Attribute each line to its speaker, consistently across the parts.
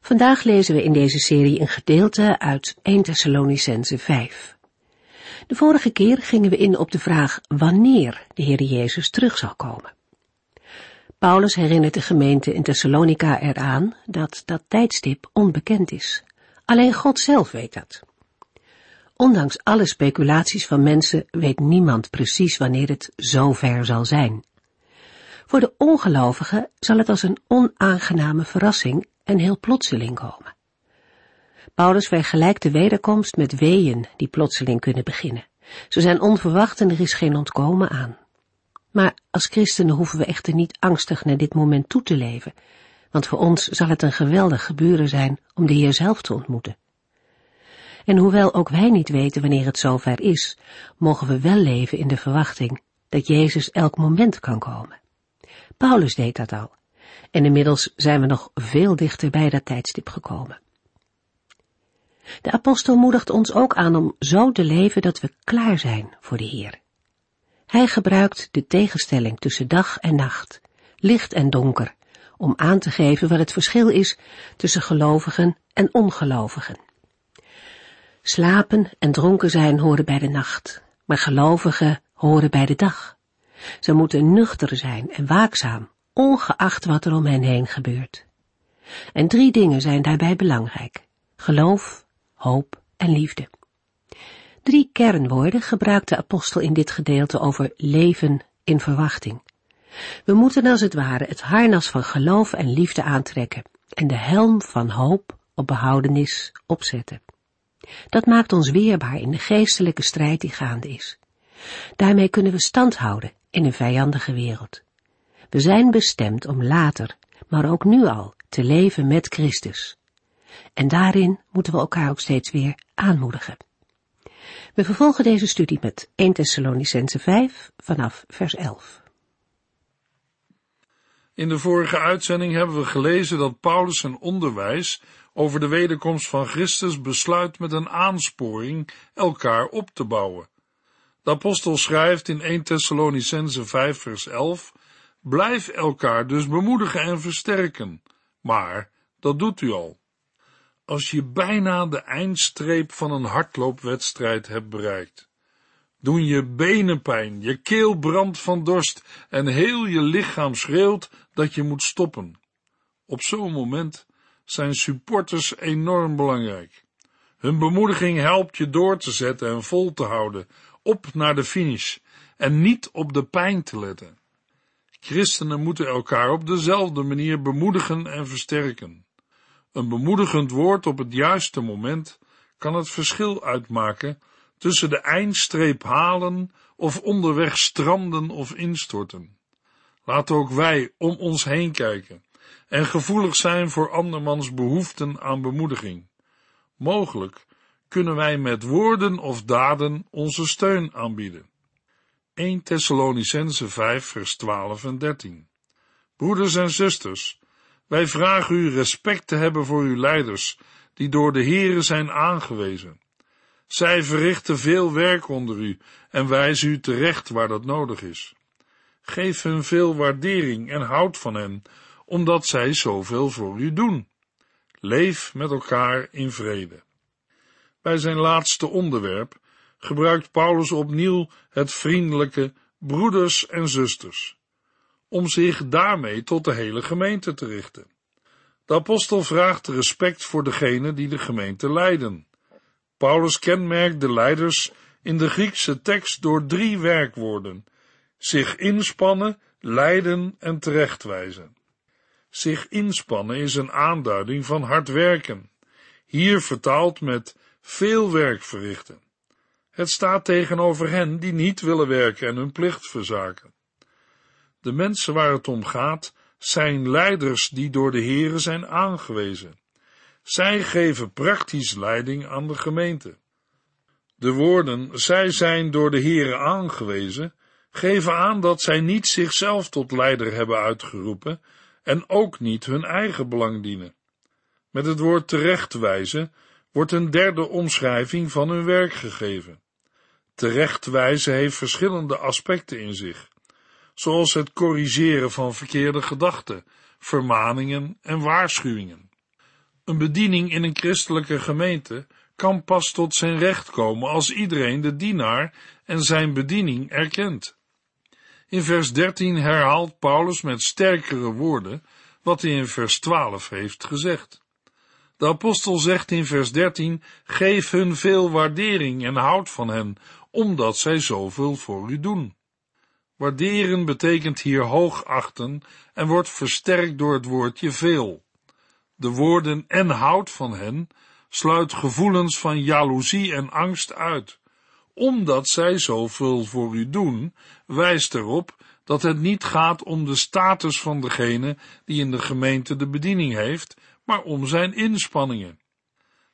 Speaker 1: Vandaag lezen we in deze serie een gedeelte uit 1 Thessalonicense 5. De vorige keer gingen we in op de vraag wanneer de Heer Jezus terug zal komen. Paulus herinnert de gemeente in Thessalonica eraan dat dat tijdstip onbekend is. Alleen God zelf weet dat. Ondanks alle speculaties van mensen weet niemand precies wanneer het zover zal zijn. Voor de ongelovigen zal het als een onaangename verrassing en heel plotseling komen. Paulus vergelijkt de wederkomst met weeën die plotseling kunnen beginnen. Ze zijn onverwacht en er is geen ontkomen aan. Maar als christenen hoeven we echter niet angstig naar dit moment toe te leven, want voor ons zal het een geweldig gebeuren zijn om de Heer zelf te ontmoeten. En hoewel ook wij niet weten wanneer het zover is, mogen we wel leven in de verwachting dat Jezus elk moment kan komen. Paulus deed dat al, en inmiddels zijn we nog veel dichter bij dat tijdstip gekomen. De apostel moedigt ons ook aan om zo te leven dat we klaar zijn voor de Heer. Hij gebruikt de tegenstelling tussen dag en nacht, licht en donker, om aan te geven wat het verschil is tussen gelovigen en ongelovigen. Slapen en dronken zijn horen bij de nacht, maar gelovigen horen bij de dag. Ze moeten nuchter zijn en waakzaam, ongeacht wat er om hen heen gebeurt. En drie dingen zijn daarbij belangrijk. Geloof, hoop en liefde. Drie kernwoorden gebruikt de apostel in dit gedeelte over leven in verwachting. We moeten als het ware het harnas van geloof en liefde aantrekken en de helm van hoop op behoudenis opzetten. Dat maakt ons weerbaar in de geestelijke strijd die gaande is. Daarmee kunnen we stand houden in een vijandige wereld. We zijn bestemd om later, maar ook nu al, te leven met Christus. En daarin moeten we elkaar ook steeds weer aanmoedigen. We vervolgen deze studie met 1 Thessalonicense 5 vanaf vers 11.
Speaker 2: In de vorige uitzending hebben we gelezen dat Paulus zijn onderwijs over de wederkomst van Christus besluit met een aansporing elkaar op te bouwen. De apostel schrijft in 1 Thessalonicense 5 vers 11, blijf elkaar dus bemoedigen en versterken, maar dat doet u al. Als je bijna de eindstreep van een hardloopwedstrijd hebt bereikt, doen je benen pijn, je keel brandt van dorst en heel je lichaam schreeuwt dat je moet stoppen. Op zo'n moment zijn supporters enorm belangrijk. Hun bemoediging helpt je door te zetten en vol te houden, op naar de finish en niet op de pijn te letten. Christenen moeten elkaar op dezelfde manier bemoedigen en versterken. Een bemoedigend woord op het juiste moment kan het verschil uitmaken tussen de eindstreep halen of onderweg stranden of instorten. Laten ook wij om ons heen kijken en gevoelig zijn voor andermans behoeften aan bemoediging. Mogelijk kunnen wij met woorden of daden onze steun aanbieden. 1 Thessalonicense 5 vers 12 en 13 Broeders en zusters, wij vragen u respect te hebben voor uw leiders, die door de Here zijn aangewezen. Zij verrichten veel werk onder u en wijzen u terecht waar dat nodig is. Geef hun veel waardering en houd van hen, omdat zij zoveel voor u doen. Leef met elkaar in vrede. Bij zijn laatste onderwerp gebruikt Paulus opnieuw het vriendelijke broeders en zusters, om zich daarmee tot de hele gemeente te richten. De apostel vraagt respect voor degene die de gemeente leiden. Paulus kenmerkt de leiders in de Griekse tekst door drie werkwoorden: zich inspannen, leiden en terechtwijzen. Zich inspannen is een aanduiding van hard werken, hier vertaald met veel werk verrichten. Het staat tegenover hen die niet willen werken en hun plicht verzaken. De mensen waar het om gaat, zijn leiders die door de Here zijn aangewezen. Zij geven praktisch leiding aan de gemeente. De woorden, zij zijn door de Here aangewezen, geven aan dat zij niet zichzelf tot leider hebben uitgeroepen en ook niet hun eigen belang dienen. Met het woord terechtwijzen wordt een derde omschrijving van hun werk gegeven. Terechtwijzen heeft verschillende aspecten in zich, zoals het corrigeren van verkeerde gedachten, vermaningen en waarschuwingen. Een bediening in een christelijke gemeente kan pas tot zijn recht komen als iedereen de dienaar en zijn bediening erkent. In vers 13 herhaalt Paulus met sterkere woorden wat hij in vers 12 heeft gezegd. De apostel zegt in vers 13: Geef hun veel waardering en houd van hen, omdat zij zoveel voor u doen. Waarderen betekent hier hoogachten en wordt versterkt door het woordje veel. De woorden en houd van hen sluit gevoelens van jaloezie en angst uit. Omdat zij zoveel voor u doen, wijst erop dat het niet gaat om de status van degene die in de gemeente de bediening heeft, maar om zijn inspanningen.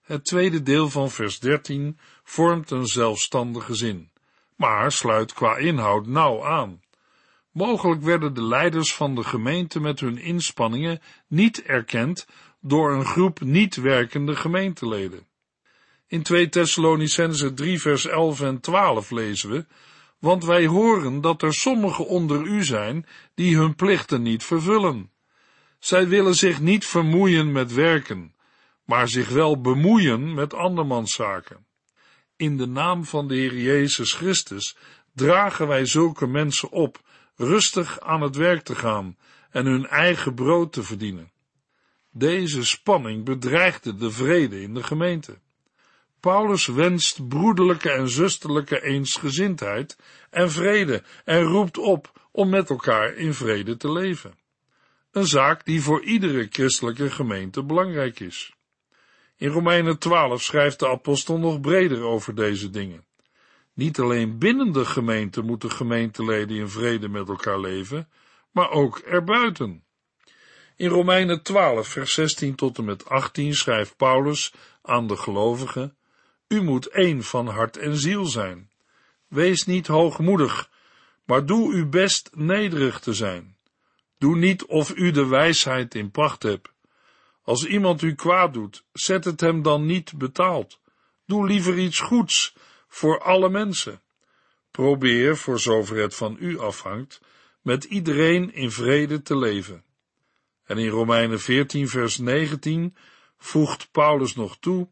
Speaker 2: Het tweede deel van vers 13 vormt een zelfstandige zin, maar sluit qua inhoud nauw aan. Mogelijk werden de leiders van de gemeente met hun inspanningen niet erkend door een groep niet werkende gemeenteleden. In 2 Thessalonicense 3 vers 11 en 12 lezen we, want wij horen dat er sommigen onder u zijn die hun plichten niet vervullen. Zij willen zich niet vermoeien met werken, maar zich wel bemoeien met andermans zaken. In de naam van de Heer Jezus Christus dragen wij zulke mensen op rustig aan het werk te gaan en hun eigen brood te verdienen. Deze spanning bedreigde de vrede in de gemeente. Paulus wenst broederlijke en zusterlijke eensgezindheid en vrede en roept op om met elkaar in vrede te leven. Een zaak die voor iedere christelijke gemeente belangrijk is. In Romeinen 12 schrijft de apostel nog breder over deze dingen. Niet alleen binnen de gemeente moeten gemeenteleden in vrede met elkaar leven, maar ook erbuiten. In Romeinen 12, vers 16 tot en met 18 schrijft Paulus aan de gelovigen: U moet één van hart en ziel zijn. Wees niet hoogmoedig, maar doe uw best nederig te zijn. Doe niet of u de wijsheid in pacht hebt. Als iemand u kwaad doet, zet het hem dan niet betaald. Doe liever iets goeds voor alle mensen. Probeer, voor zover het van u afhangt, met iedereen in vrede te leven. En in Romeinen 14, vers 19 voegt Paulus nog toe: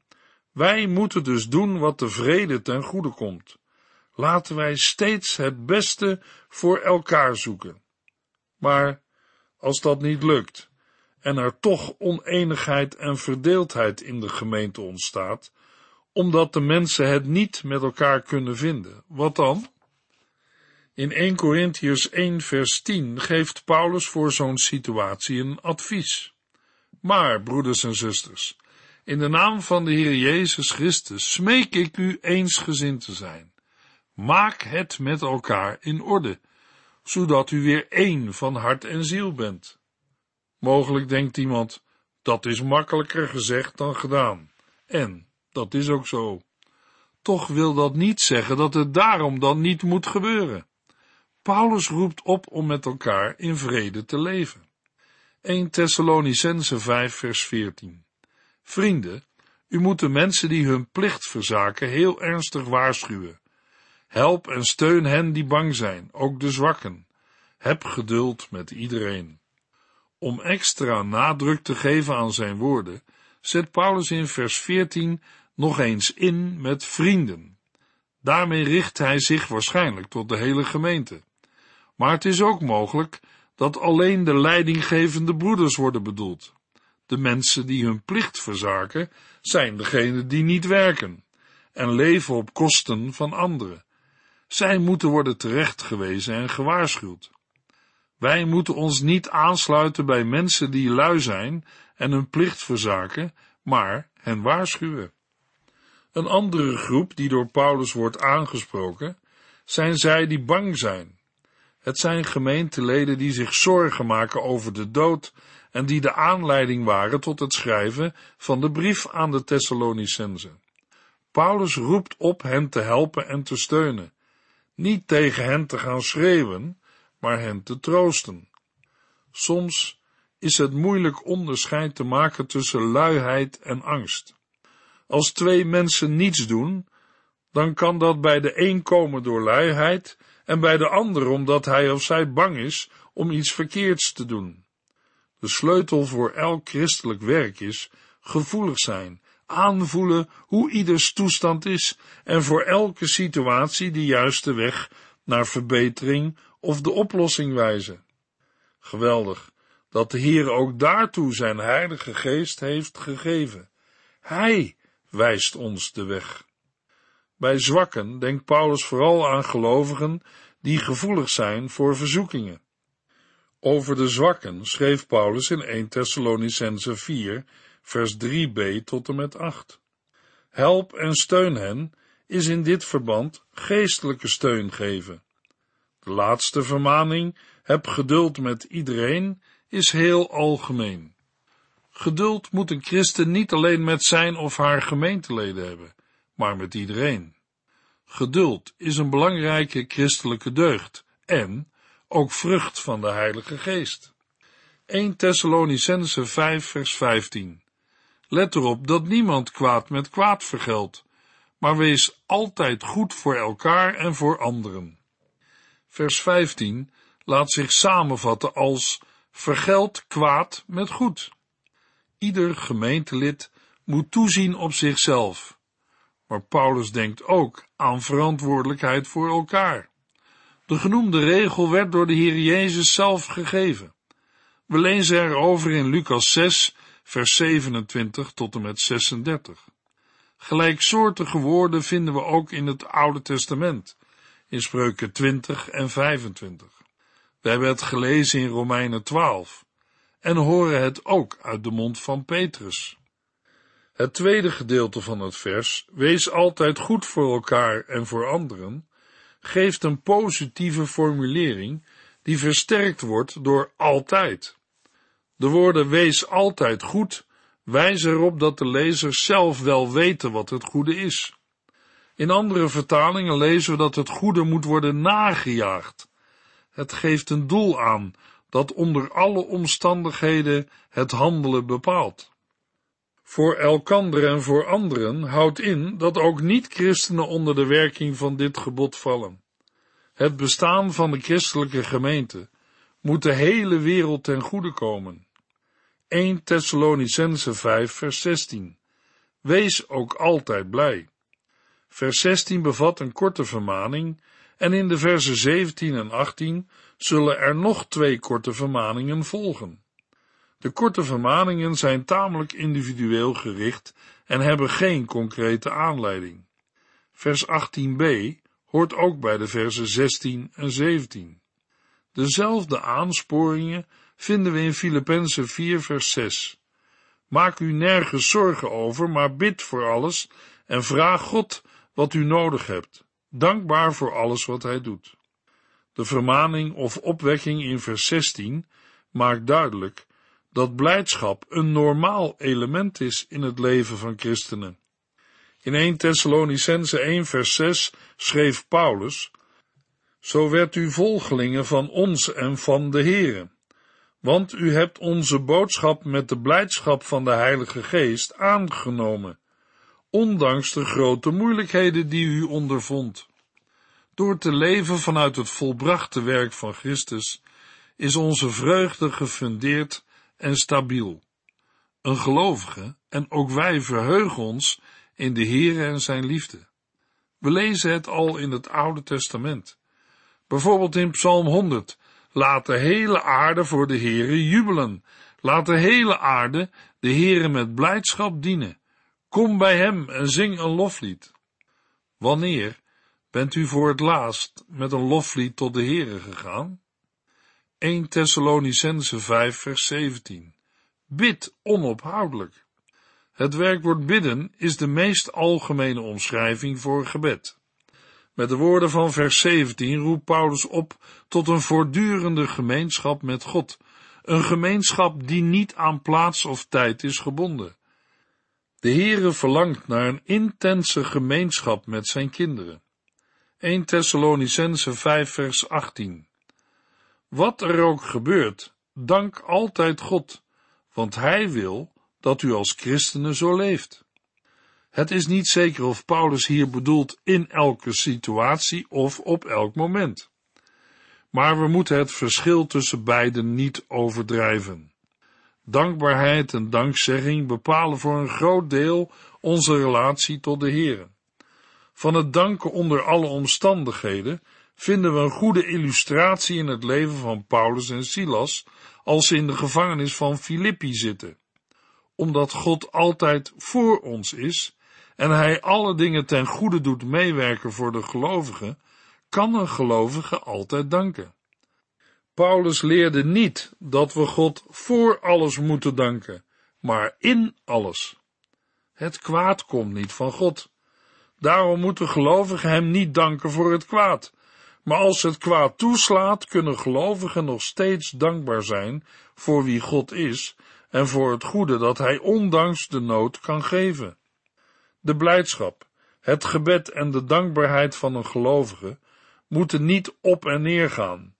Speaker 2: Wij moeten dus doen wat de vrede ten goede komt. Laten wij steeds het beste voor elkaar zoeken. Maar als dat niet lukt en er toch oneenigheid en verdeeldheid in de gemeente ontstaat, omdat de mensen het niet met elkaar kunnen vinden, wat dan? In 1 Corinthians 1 vers 10 geeft Paulus voor zo'n situatie een advies. Maar, broeders en zusters, in de naam van de Heer Jezus Christus smeek ik u eensgezind te zijn. Maak het met elkaar in orde, zodat u weer één van hart en ziel bent. Mogelijk denkt iemand, dat is makkelijker gezegd dan gedaan. En, dat is ook zo. Toch wil dat niet zeggen dat het daarom dan niet moet gebeuren. Paulus roept op om met elkaar in vrede te leven. 1 Thessalonicense 5 vers 14 Vrienden, u moet de mensen die hun plicht verzaken heel ernstig waarschuwen. Help en steun hen die bang zijn, ook de zwakken. Heb geduld met iedereen. Om extra nadruk te geven aan zijn woorden, zet Paulus in vers 14 nog eens in met vrienden. Daarmee richt hij zich waarschijnlijk tot de hele gemeente. Maar het is ook mogelijk dat alleen de leidinggevende broeders worden bedoeld. De mensen die hun plicht verzaken, zijn degenen die niet werken en leven op kosten van anderen. Zij moeten worden terechtgewezen en gewaarschuwd. Wij moeten ons niet aansluiten bij mensen die lui zijn en hun plicht verzaken, maar hen waarschuwen. Een andere groep die door Paulus wordt aangesproken, zijn zij die bang zijn het zijn gemeenteleden die zich zorgen maken over de dood en die de aanleiding waren tot het schrijven van de brief aan de Thessalonicenzen. Paulus roept op hen te helpen en te steunen, niet tegen hen te gaan schreeuwen, maar hen te troosten. Soms is het moeilijk onderscheid te maken tussen luiheid en angst. Als twee mensen niets doen, dan kan dat bij de een komen door luiheid en bij de ander omdat hij of zij bang is om iets verkeerds te doen. De sleutel voor elk christelijk werk is gevoelig zijn, aanvoelen hoe ieders toestand is en voor elke situatie de juiste weg naar verbetering of de oplossing wijzen. Geweldig dat de Heer ook daartoe zijn Heilige Geest heeft gegeven. Hij wijst ons de weg. Bij zwakken denkt Paulus vooral aan gelovigen die gevoelig zijn voor verzoekingen. Over de zwakken schreef Paulus in 1 Thessalonicense 4, vers 3b tot en met 8. Help en steun hen is in dit verband geestelijke steun geven. De laatste vermaning, heb geduld met iedereen, is heel algemeen. Geduld moet een christen niet alleen met zijn of haar gemeenteleden hebben, maar met iedereen. Geduld is een belangrijke christelijke deugd en ook vrucht van de Heilige Geest. 1 Thessalonicense 5 vers 15 Let erop dat niemand kwaad met kwaad vergeldt, maar wees altijd goed voor elkaar en voor anderen. Vers 15 laat zich samenvatten als vergeld kwaad met goed. Ieder gemeentelid moet toezien op zichzelf. Maar Paulus denkt ook aan verantwoordelijkheid voor elkaar. De genoemde regel werd door de Heer Jezus zelf gegeven. We lezen erover in Lucas 6, vers 27 tot en met 36. Gelijksoortige woorden vinden we ook in het Oude Testament, in Spreuken 20 en 25. We hebben het gelezen in Romeinen 12 en horen het ook uit de mond van Petrus. Het tweede gedeelte van het vers, wees altijd goed voor elkaar en voor anderen, geeft een positieve formulering die versterkt wordt door altijd. De woorden wees altijd goed wijzen erop dat de lezers zelf wel weten wat het goede is. In andere vertalingen lezen we dat het goede moet worden nagejaagd. Het geeft een doel aan dat onder alle omstandigheden het handelen bepaalt. Voor elkander en voor anderen houdt in dat ook niet-christenen onder de werking van dit gebod vallen. Het bestaan van de christelijke gemeente moet de hele wereld ten goede komen. 1 Thessalonicense 5 vers 16 Wees ook altijd blij. Vers 16 bevat een korte vermaning en in de versen 17 en 18 zullen er nog twee korte vermaningen volgen. De korte vermaningen zijn tamelijk individueel gericht en hebben geen concrete aanleiding. Vers 18b hoort ook bij de versen 16 en 17. Dezelfde aansporingen vinden we in Filippenzen 4 vers 6. Maak u nergens zorgen over, maar bid voor alles en vraag God wat u nodig hebt, dankbaar voor alles wat hij doet. De vermaning of opwekking in vers 16 maakt duidelijk dat blijdschap een normaal element is in het leven van christenen. In 1 Thessalonicense 1 vers 6 schreef Paulus, Zo werd u volgelingen van ons en van de Heere, want u hebt onze boodschap met de blijdschap van de Heilige Geest aangenomen, ondanks de grote moeilijkheden die u ondervond. Door te leven vanuit het volbrachte werk van Christus is onze vreugde gefundeerd en stabiel. Een gelovige en ook wij verheugen ons in de Heere en zijn liefde. We lezen het al in het Oude Testament. Bijvoorbeeld in Psalm 100. Laat de hele aarde voor de Heere jubelen. Laat de hele aarde de Heere met blijdschap dienen. Kom bij hem en zing een loflied. Wanneer bent u voor het laatst met een loflied tot de Heere gegaan? 1 Thessalonicense 5 vers 17. Bid onophoudelijk. Het werkwoord bidden is de meest algemene omschrijving voor gebed. Met de woorden van vers 17 roept Paulus op tot een voortdurende gemeenschap met God, een gemeenschap die niet aan plaats of tijd is gebonden. De Heere verlangt naar een intense gemeenschap met zijn kinderen. 1 Thessalonicense 5 vers 18 Wat er ook gebeurt, dank altijd God, want Hij wil dat u als christenen zo leeft. Het is niet zeker of Paulus hier bedoelt in elke situatie of op elk moment. Maar we moeten het verschil tussen beiden niet overdrijven. Dankbaarheid en dankzegging bepalen voor een groot deel onze relatie tot de Heer. Van het danken onder alle omstandigheden vinden we een goede illustratie in het leven van Paulus en Silas als ze in de gevangenis van Filippi zitten. Omdat God altijd voor ons is en hij alle dingen ten goede doet meewerken voor de gelovigen, kan een gelovige altijd danken. Paulus leerde niet dat we God voor alles moeten danken, maar in alles. Het kwaad komt niet van God. Daarom moeten gelovigen hem niet danken voor het kwaad. Maar als het kwaad toeslaat, kunnen gelovigen nog steeds dankbaar zijn voor wie God is en voor het goede dat hij ondanks de nood kan geven. De blijdschap, het gebed en de dankbaarheid van een gelovige moeten niet op en neer gaan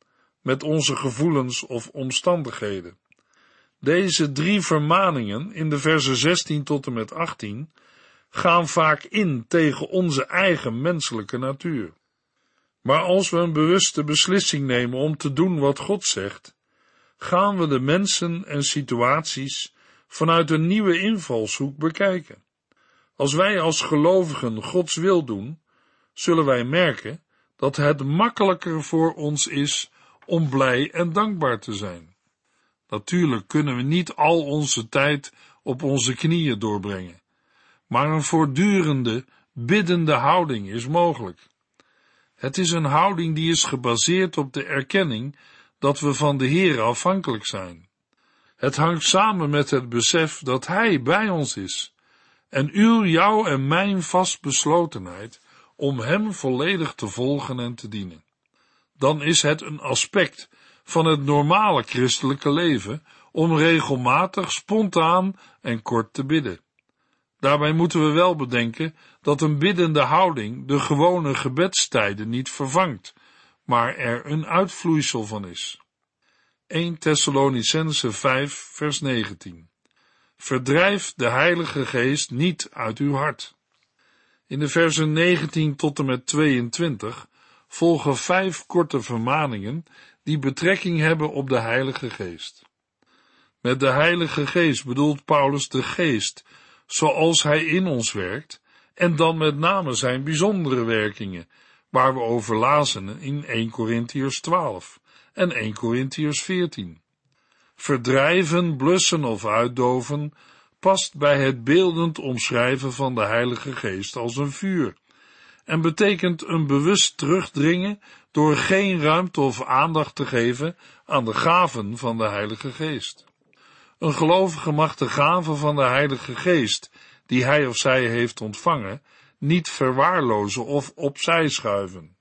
Speaker 2: met onze gevoelens of omstandigheden. Deze drie vermaningen in de versen 16 tot en met 18 gaan vaak in tegen onze eigen menselijke natuur. Maar als we een bewuste beslissing nemen om te doen wat God zegt, gaan we de mensen en situaties vanuit een nieuwe invalshoek bekijken. Als wij als gelovigen Gods wil doen, zullen wij merken dat het makkelijker voor ons is om blij en dankbaar te zijn. Natuurlijk kunnen we niet al onze tijd op onze knieën doorbrengen, maar een voortdurende, biddende houding is mogelijk. Het is een houding die is gebaseerd op de erkenning dat we van de Heer afhankelijk zijn. Het hangt samen met het besef dat Hij bij ons is en uw, jouw en mijn vastbeslotenheid om Hem volledig te volgen en te dienen. Dan is het een aspect van het normale christelijke leven om regelmatig, spontaan en kort te bidden. Daarbij moeten we wel bedenken dat een biddende houding de gewone gebedstijden niet vervangt, maar er een uitvloeisel van is. 1 Thessalonicense 5 vers 19 Verdrijf de Heilige Geest niet uit uw hart. In de versen 19 tot en met 22 volgen vijf korte vermaningen die betrekking hebben op de Heilige Geest. Met de Heilige Geest bedoelt Paulus de Geest, zoals Hij in ons werkt, en dan met name zijn bijzondere werkingen, waar we over lazen in 1 Corinthiërs 12 en 1 Corinthiërs 14. Verdrijven, blussen of uitdoven past bij het beeldend omschrijven van de Heilige Geest als een vuur en betekent een bewust terugdringen door geen ruimte of aandacht te geven aan de gaven van de Heilige Geest. Een gelovige mag de gaven van de Heilige Geest, die hij of zij heeft ontvangen, niet verwaarlozen of opzij schuiven.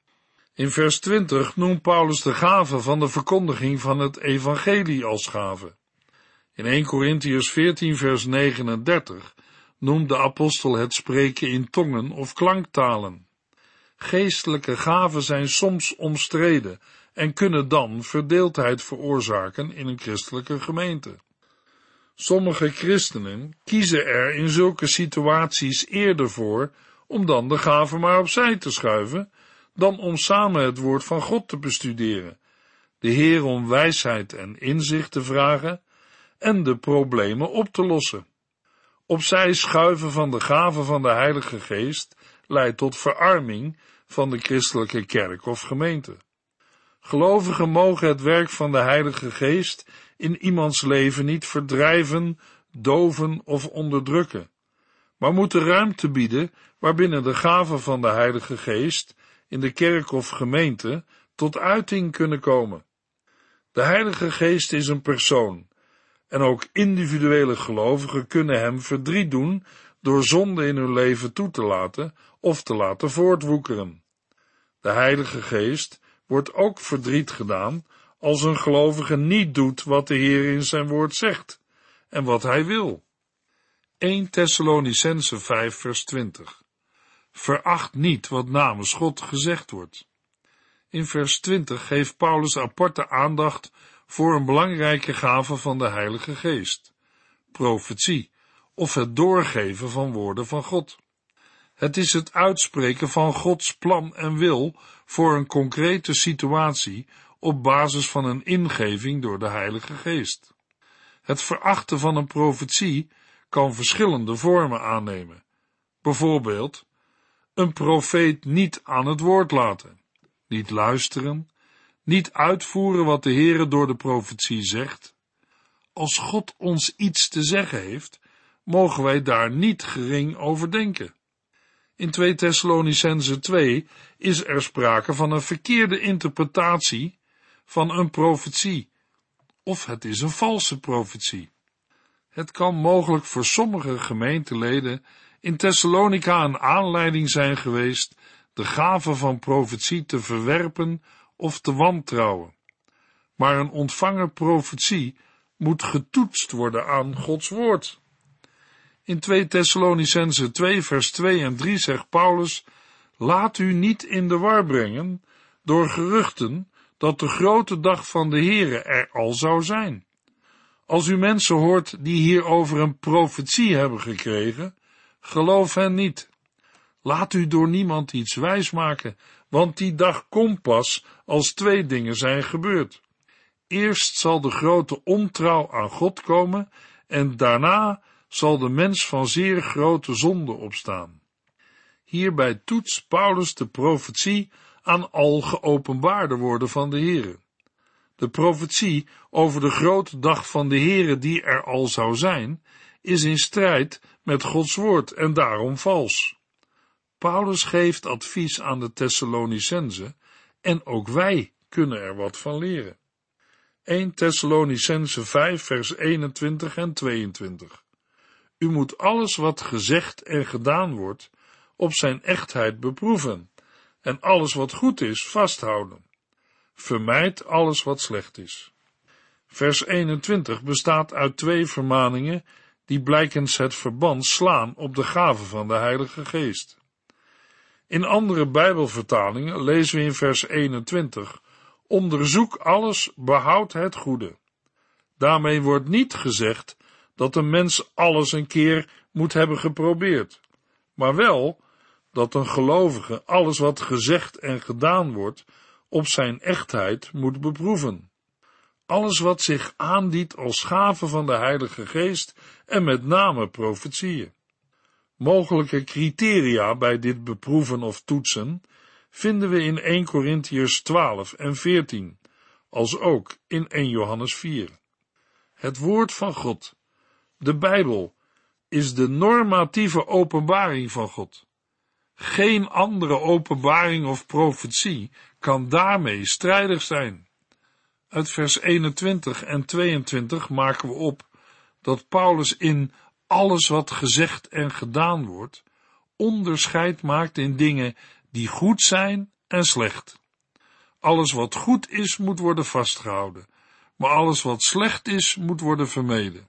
Speaker 2: In vers 20 noemt Paulus de gave van de verkondiging van het evangelie als gave. In 1 Corinthians 14 vers 39 noemt de apostel het spreken in tongen of klanktalen. Geestelijke gaven zijn soms omstreden en kunnen dan verdeeldheid veroorzaken in een christelijke gemeente. Sommige christenen kiezen er in zulke situaties eerder voor om dan de gaven maar opzij te schuiven, dan om samen het woord van God te bestuderen, de Heer om wijsheid en inzicht te vragen en de problemen op te lossen. Opzij schuiven van de gaven van de Heilige Geest leidt tot verarming van de christelijke kerk of gemeente. Gelovigen mogen het werk van de Heilige Geest in iemands leven niet verdrijven, doven of onderdrukken, maar moeten ruimte bieden waarbinnen de gaven van de Heilige Geest in de kerk of gemeente tot uiting kunnen komen. De Heilige Geest is een persoon en ook individuele gelovigen kunnen hem verdriet doen door zonde in hun leven toe te laten of te laten voortwoekeren. De Heilige Geest wordt ook verdriet gedaan als een gelovige niet doet wat de Heer in zijn woord zegt en wat hij wil. 1 Thessalonicense 5 vers 20. Veracht niet wat namens God gezegd wordt. In vers 20 geeft Paulus aparte aandacht voor een belangrijke gave van de Heilige Geest, profetie, of het doorgeven van woorden van God. Het is het uitspreken van Gods plan en wil voor een concrete situatie op basis van een ingeving door de Heilige Geest. Het verachten van een profetie kan verschillende vormen aannemen. Bijvoorbeeld, een profeet niet aan het woord laten, niet luisteren, niet uitvoeren wat de Heere door de profetie zegt. Als God ons iets te zeggen heeft, mogen wij daar niet gering over denken. In 2 Thessalonicense 2 is er sprake van een verkeerde interpretatie van een profetie, of het is een valse profetie. Het kan mogelijk voor sommige gemeenteleden in Thessalonica een aanleiding zijn geweest de gave van profetie te verwerpen of te wantrouwen. Maar een ontvangen profetie moet getoetst worden aan Gods woord. In 2 Thessalonicense 2 vers 2 en 3 zegt Paulus, laat u niet in de war brengen door geruchten dat de grote dag van de Heere er al zou zijn. Als u mensen hoort die hierover een profetie hebben gekregen, geloof hen niet. Laat u door niemand iets wijsmaken, want die dag komt pas als twee dingen zijn gebeurd. Eerst zal de grote ontrouw aan God komen en daarna zal de mens van zeer grote zonde opstaan. Hierbij toetst Paulus de profetie aan al geopenbaarde woorden van de Heere. De profetie over de grote dag van de Heere die er al zou zijn, is in strijd met Gods woord en daarom vals. Paulus geeft advies aan de Thessalonicense en ook wij kunnen er wat van leren. 1 Thessalonicense 5 vers 21 en 22 U moet alles wat gezegd en gedaan wordt op zijn echtheid beproeven en alles wat goed is vasthouden. Vermijd alles wat slecht is. Vers 21 bestaat uit twee vermaningen die blijkens het verband slaan op de gave van de Heilige Geest. In andere Bijbelvertalingen lezen we in vers 21: Onderzoek alles, behoud het goede. Daarmee wordt niet gezegd dat een mens alles een keer moet hebben geprobeerd, maar wel dat een gelovige alles wat gezegd en gedaan wordt op zijn echtheid moet beproeven. Alles wat zich aandient als gave van de Heilige Geest en met name profetieën. Mogelijke criteria bij dit beproeven of toetsen vinden we in 1 Corinthiërs 12 en 14, als ook in 1 Johannes 4. Het woord van God, de Bijbel, is de normatieve openbaring van God. Geen andere openbaring of profetie kan daarmee strijdig zijn. Uit vers 21 en 22 maken we op dat Paulus in alles wat gezegd en gedaan wordt, onderscheid maakt in dingen die goed zijn en slecht. Alles wat goed is, moet worden vastgehouden, maar alles wat slecht is, moet worden vermeden.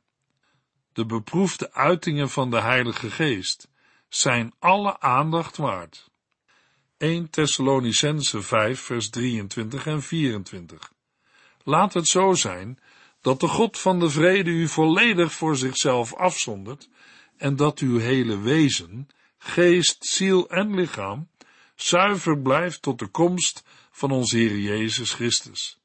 Speaker 2: De beproefde uitingen van de Heilige Geest zijn alle aandacht waard. 1 Thessalonicense 5 vers 23 en 24 Laat het zo zijn dat de God van de vrede u volledig voor zichzelf afzondert en dat uw hele wezen, geest, ziel en lichaam zuiver blijft tot de komst van onze Heer Jezus Christus.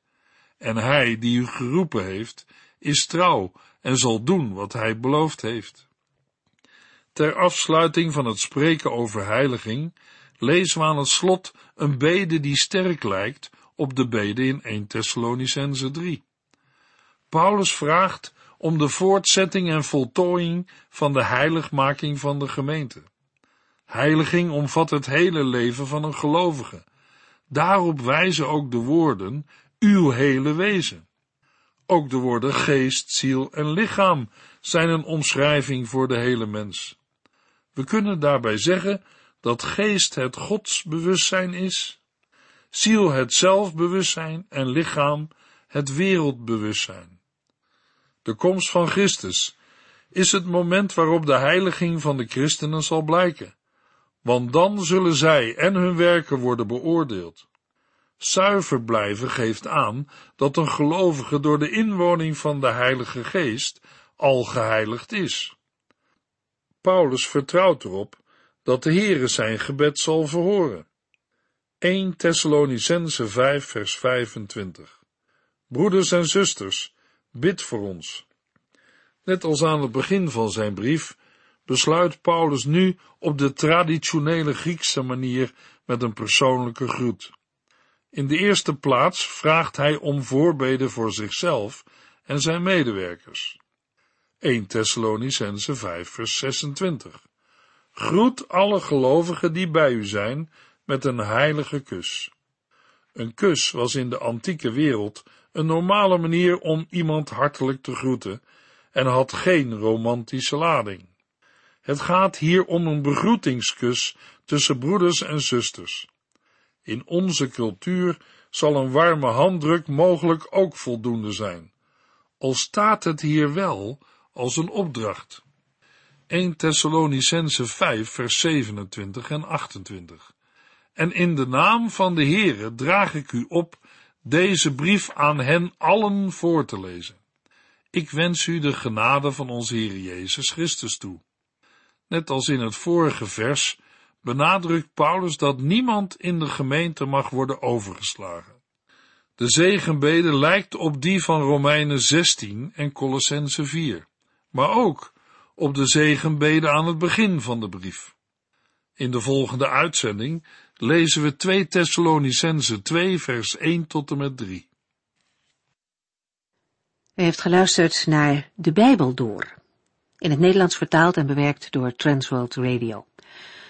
Speaker 2: En Hij die u geroepen heeft, is trouw en zal doen wat Hij beloofd heeft. Ter afsluiting van het spreken over heiliging lezen we aan het slot een bede die sterk lijkt op de bede in 1 Thessalonicense 3. Paulus vraagt om de voortzetting en voltooiing van de heiligmaking van de gemeente. Heiliging omvat het hele leven van een gelovige. Daarop wijzen ook de woorden uw hele wezen. Ook de woorden geest, ziel en lichaam zijn een omschrijving voor de hele mens. We kunnen daarbij zeggen dat geest het godsbewustzijn is, ziel het zelfbewustzijn en lichaam het wereldbewustzijn. De komst van Christus is het moment waarop de heiliging van de christenen zal blijken, want dan zullen zij en hun werken worden beoordeeld. Zuiver blijven geeft aan dat een gelovige door de inwoning van de Heilige Geest al geheiligd is. Paulus vertrouwt erop dat de Heere zijn gebed zal verhoren. 1 Thessalonicense 5 vers 25 Broeders en zusters, bid voor ons. Net als aan het begin van zijn brief besluit Paulus nu op de traditionele Griekse manier met een persoonlijke groet. In de eerste plaats vraagt hij om voorbeden voor zichzelf en zijn medewerkers. 1 Thessalonicense 5 vers 26 Groet alle gelovigen die bij u zijn met een heilige kus. Een kus was in de antieke wereld een normale manier om iemand hartelijk te groeten en had geen romantische lading. Het gaat hier om een begroetingskus tussen broeders en zusters. In onze cultuur zal een warme handdruk mogelijk ook voldoende zijn, al staat het hier wel als een opdracht. 1 Thessalonicense 5 vers 27 en 28 En in de naam van de Heere draag ik u op deze brief aan hen allen voor te lezen. Ik wens u de genade van onze Heer Jezus Christus toe. Net als in het vorige vers benadrukt Paulus dat niemand in de gemeente mag worden overgeslagen. De zegenbede lijkt op die van Romeinen 16 en Colossense 4, maar ook op de zegenbede aan het begin van de brief. In de volgende uitzending lezen we 2 Thessalonicense 2 vers 1 tot en met 3.
Speaker 1: U heeft geluisterd naar De Bijbel Door, in het Nederlands vertaald en bewerkt door Transworld Radio.